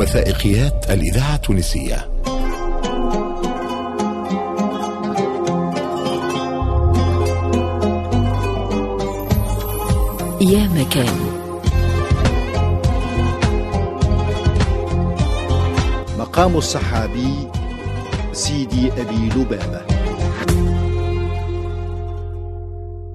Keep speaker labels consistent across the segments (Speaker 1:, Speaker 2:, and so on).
Speaker 1: وثائقيات الإذاعة التونسية.
Speaker 2: يا مكان.
Speaker 3: مقام الصحابي سيدي أبي لبابة.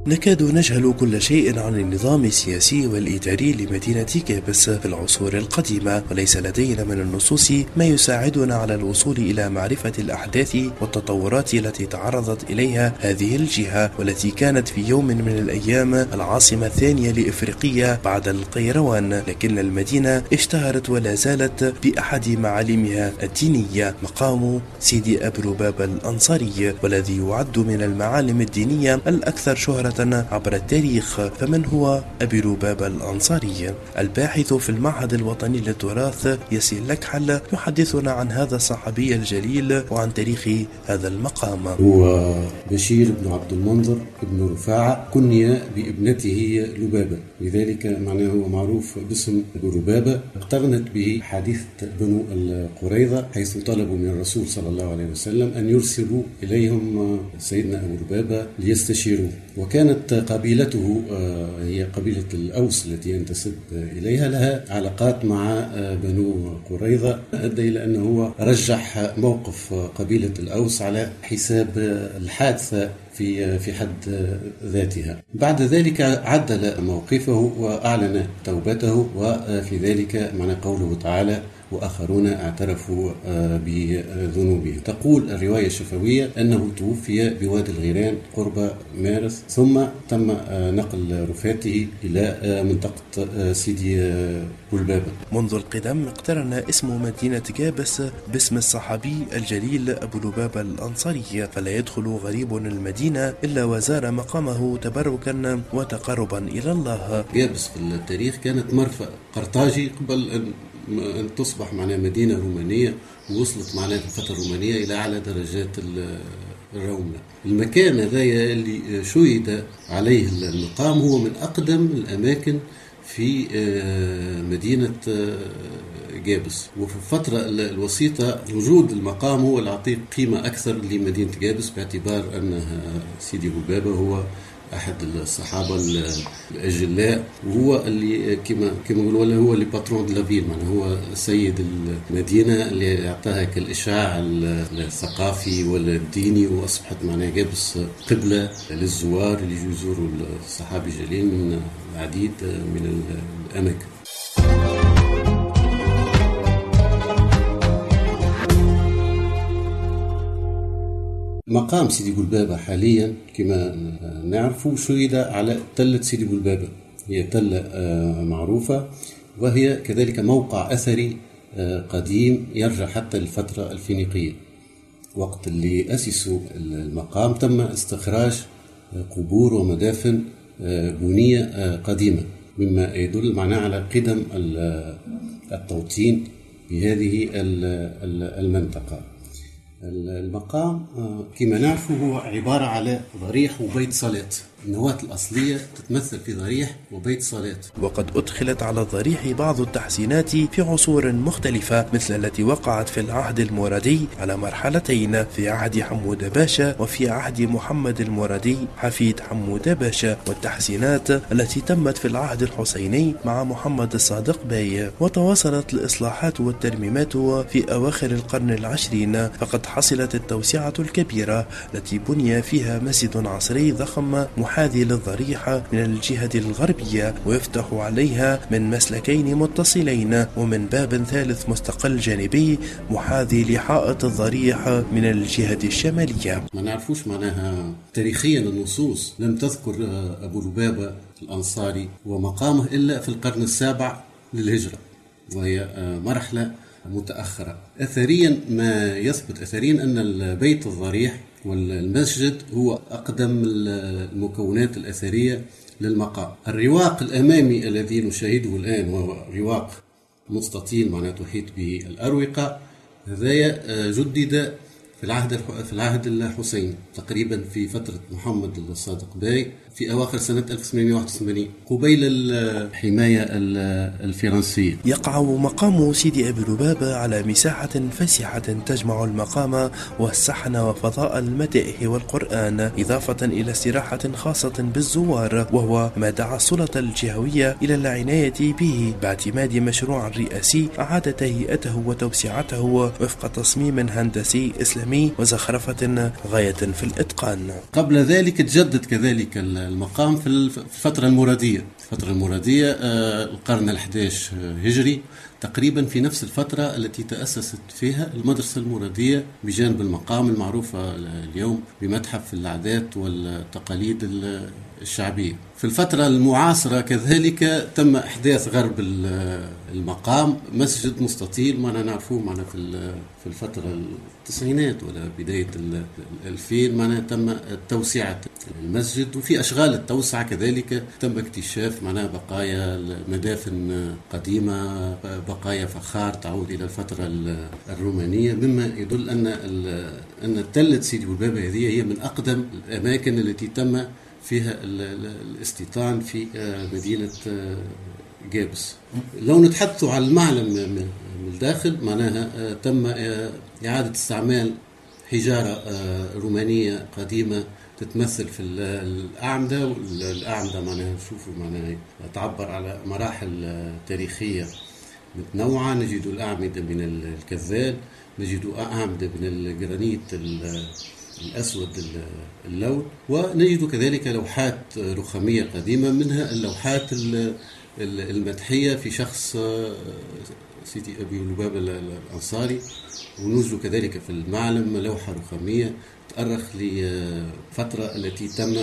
Speaker 4: نكاد نجهل كل شيء عن النظام السياسي والإداري لمدينة كابس في العصور القديمة وليس لدينا من النصوص ما يساعدنا على الوصول إلى معرفة الأحداث والتطورات التي تعرضت إليها هذه الجهة والتي كانت في يوم من الأيام العاصمة الثانية لإفريقيا بعد القيروان. لكن المدينة اشتهرت ولا زالت بأحد معالمها الدينية مقام سيدي أبو باب الأنصاري والذي يعد من المعالم الدينية الأكثر شهرة عبر التاريخ فمن هو أبي لباب الأنصاري؟ الباحث في المعهد الوطني للتراث ياسين لكحل يحدثنا عن هذا الصحابي الجليل وعن تاريخ هذا المقام.
Speaker 5: هو بشير بن عبد المنظر بن رفاعة كني بابنته لبابة لذلك معناه هو معروف باسم لبابة اقترنت به حادثة بنو القريظة حيث طلبوا من الرسول صلى الله عليه وسلم أن يرسلوا إليهم سيدنا أبو لبابة ليستشيروه وكان كانت قبيلته آه، هي قبيلة الأوس التي ينتسب إليها لها علاقات مع آه، بنو قريظة أدى إلى أنه هو رجح موقف قبيلة الأوس على حساب الحادثة في في حد ذاتها. بعد ذلك عدل موقفه وأعلن توبته وفي ذلك معنى قوله تعالى وآخرون اعترفوا آه، بذنوبهم. تقول الرواية الشفوية أنه توفي بوادي الغيران قرب مارس ثم تم آه، نقل رفاته إلى آه، منطقة سيدي بولبابة.
Speaker 4: منذ القدم اقترن اسم مدينة جابس باسم الصحابي الجليل أبو لبابة الأنصاري فلا يدخل غريب المدينة إلا وزار مقامه تبركا وتقربا إلى الله.
Speaker 5: جابس في التاريخ كانت مرفأ قرطاجي قبل أن أن تصبح معنا مدينة رومانية ووصلت معنا في الفترة الرومانية إلى أعلى درجات الرملة المكان هذا اللي شهد عليه المقام هو من أقدم الأماكن في آه، مدينة آه، جابس. وفي الفترة الوسيطة وجود المقام هو اللي قيمة أكثر لمدينة جابس باعتبار أن سيدي بولبابة هو أحد الصحابة الأجلاء وهو اللي كما كما نقولوا هو اللي patron de la ville معناها هو سيد المدينة اللي أعطاها كالاشعاع الثقافي والديني وأصبحت معناها جابس قبلة للزوار اللي يزوروا الصحابي الجليل من العديد من الأماكن. مقام سيدي بولبابة حاليا كما نعرف شهد على تلة سيدي بولبابة هي تلة آه، معروفة وهي كذلك موقع أثري آه، قديم يرجع حتى للفترة الفينيقية. وقت اللي أسسوا المقام تم استخراج آه، قبور ومدافن بنية قديمة. مما يدل معناه على قدم التوطين بهذه المنطقة. المقام آه، كما نعرف هو عبارة على ضريح وبيت صلاة النواة الأصلية تتمثل في ضريح وبيت صلاة
Speaker 4: وقد أدخلت على الضريح بعض التحسينات في عصور مختلفة مثل التي وقعت في العهد المرادي على مرحلتين في عهد حمود باشا وفي عهد محمد المرادي حفيد حمود باشا والتحسينات التي تمت في العهد الحسيني مع محمد الصادق باي وتواصلت الإصلاحات والترميمات في أواخر القرن العشرين فقد حصلت التوسعة الكبيرة التي بني فيها مسجد عصري ضخم محاذي للضريحة من الجهة الغربية ويفتح عليها من مسلكين متصلين ومن باب ثالث مستقل جانبي محاذي لحائط الضريحة من الجهة الشمالية.
Speaker 5: ما نعرفوش معناها تاريخيا النصوص لم تذكر أبو لبابة الأنصاري ومقامه إلا في القرن السابع للهجرة وهي مرحلة متأخرة. أثريا ما يثبت أثريا أن البيت الضريح والمسجد هو أقدم المكونات الأثرية للمقام. الرواق الأمامي الذي نشاهده الآن وهو رواق مستطيل معناته تحيط به الأروقة هذايا آه، جدد في العهد في العهد الحسيني تقريبا في فترة محمد الصادق باي في أواخر سنة 1881 قبيل الحماية الفرنسية.
Speaker 4: يقع مقام سيدي أبي لبابة على مساحة فسحة تجمع المقام والسحن وفضاء المدائح والقرآن إضافة إلى استراحة خاصة بالزوار وهو ما دعا السلطة الجهوية إلى العناية به باعتماد مشروع رئاسي أعاد تهيئته وتوسعته وفق تصميم هندسي إسلامي. وزخرفة غاية في الإتقان.
Speaker 5: قبل ذلك تجدد كذلك المقام في الفترة المرادية. الفترة المرادية آه، القرن الحداش هجري تقريبا في نفس الفترة التي تأسست فيها المدرسة المرادية بجانب المقام المعروفة اليوم بمتحف العادات والتقاليد الشعبية. في الفترة المعاصرة كذلك تم إحداث غرب المقام. مسجد مستطيل ما نعرفوه معنا في الفترة التسعينات ولا بداية الألفين معنا تم توسعة المسجد وفي أشغال التوسعة كذلك. تم اكتشاف معناها بقايا مدافن قديمة بقايا فخار تعود إلى الفترة الرومانية. مما يدل أن أن تلة سيدي بوبابة هذه هي من أقدم الأماكن التي تم فيها الاستيطان في آه، مدينة آه، جابس. لو نتحدث على المعلم من الداخل معناها آه، تم إعادة استعمال حجارة رومانية قديمة تتمثل في الأعمدة والأعمدة معناها نشوفوا معناها تعبر على مراحل تاريخية متنوعة. نجد الأعمدة من الكذال نجد أعمدة من الجرانيت الأسود اللون ونجد كذلك لوحات رخامية قديمة منها اللوحات المدحية في شخص سيدي أبي لبابة الأنصاري. ونوجد كذلك في المعلم لوحة رخامية تأرخ لفترة التي تم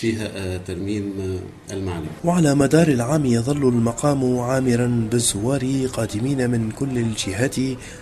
Speaker 5: فيها آه، ترميم آه، المعلم.
Speaker 4: وعلى مدار العام يظل المقام عامرا بالزوار قادمين من كل الجهات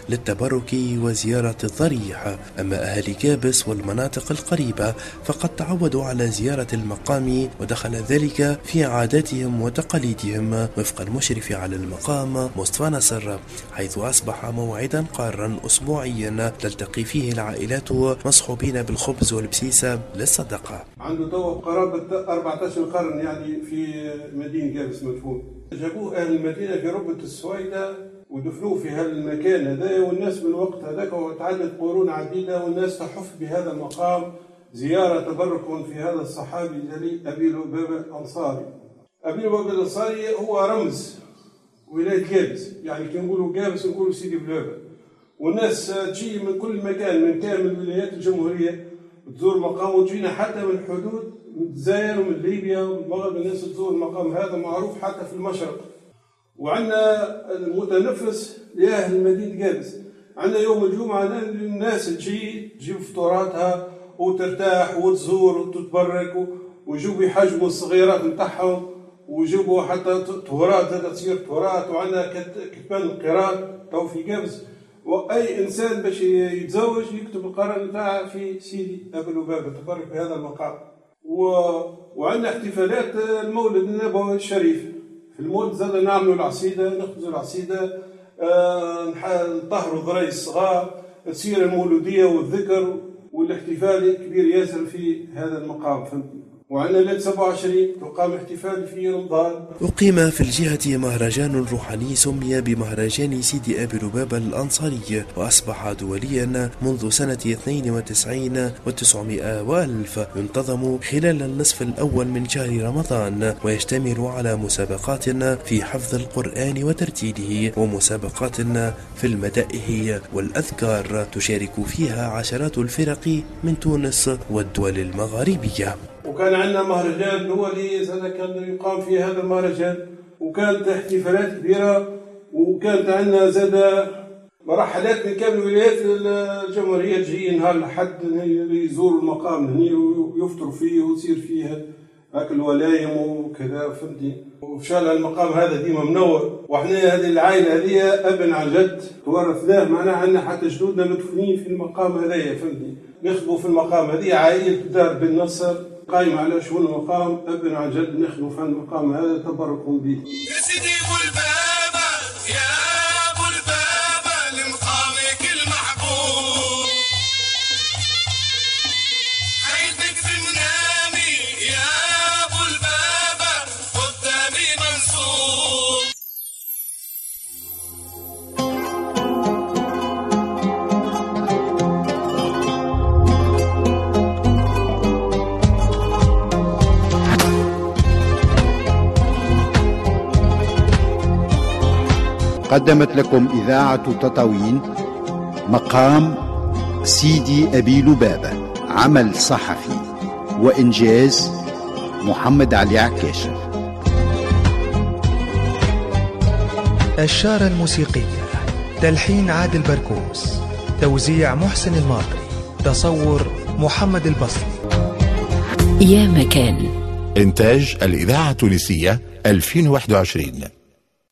Speaker 4: للتبرك وزيارة الضريح. أما أهل كابس والمناطق القريبة فقد تعودوا على زيارة المقام ودخل ذلك في عاداتهم وتقاليدهم. وفق المشرف على المقام مصطفى نصر حيث أصبح موعدا قارا أسبوعيا تلتقي فيه العائلات مصحوبين بالخبز والبسيسة للصدقة.
Speaker 2: عنده تو قرابة 14 قرن يعني في مدينة جابس مدفون. جابوه أهل المدينة في ربة السويدة ودفنوه في هذا المكان هذا والناس من وقت هذاك وتعدد قرون عديدة والناس تحف بهذا المقام زيارة تبرك في هذا الصحابي الجليل أبي لبابة الأنصاري. أبي لبابة الأنصاري هو رمز ولاية جابس يعني كي نقولوا جابس نقولوا سيدي بلابة والناس تجي من كل مكان من كامل ولايات الجمهورية تزور مقام وتجينا حتى من حدود من الجزائر ومن ليبيا ومن المغرب الناس تزور المقام هذا معروف حتى في المشرق. وعندنا المتنفس لأهل مدينة قابس. عندنا يوم الجمعة الناس تجي تجيب فطوراتها وترتاح وتزور وتتبرك ويجيبوا يحجموا الصغيرات نتاعهم ويجيبوا حتى هذا تصير طهورات وعندنا كتبان القراء تو في قابس. وأي إنسان باش يتزوج يكتب القرار نتاعه في سيدي أبو لبابة. تبارك بهذا المقام. و... وعندنا احتفالات المولد النبوي الشريف. في المولد زاد نعملوا العصيدة نخبزوا العصيدة آه نطهروا ذري الصغار. تصير المولودية والذكر والاحتفال كبير ياسر في هذا المقام. فهمتني وعندنا ليلة 27 تقام احتفال في رمضان.
Speaker 4: أقيم في الجهة مهرجان روحاني سمي بمهرجان سيدي أبي لبابة الأنصاري وأصبح دوليا منذ سنة 92 و900 وألف ينتظم خلال النصف الأول من شهر رمضان ويشتمل على مسابقات في حفظ القرآن وترتيله ومسابقات في المدائح والأذكار تشارك فيها عشرات الفرق من تونس والدول المغاربية.
Speaker 2: وكان عندنا مهرجان دولي هذا كان يقام في هذا المهرجان. وكانت احتفالات كبيرة وكانت عندنا زاد مرحلات من كامل ولايات الجمهورية تجي نهار الحد يزوروا المقام هني ويفطروا فيه ويصير فيه هاك الولايم وكذا فهمتني؟ وإن شاء الله المقام هذا ديما منور. وحنا هذه العائلة هذه أبن عن جد ورثناه معناها عندنا حتى جدودنا مدفونين في المقام هذايا فهمتني؟ نخدموا في المقام هذه عائلة دار بن نصر. قائم على شؤون المقام ابن عن جد نخدموا في المقام هذا تبرك به.
Speaker 6: يا سيدي
Speaker 3: قدمت لكم إذاعة تطاوين مقام سيدي أبي لبابة عمل صحفي وإنجاز محمد علي عكاشة
Speaker 7: الشارة الموسيقية تلحين عادل بركوس توزيع محسن الماطري تصور محمد البصري.
Speaker 8: يا مكان.
Speaker 6: إنتاج الإذاعة التونسية 2021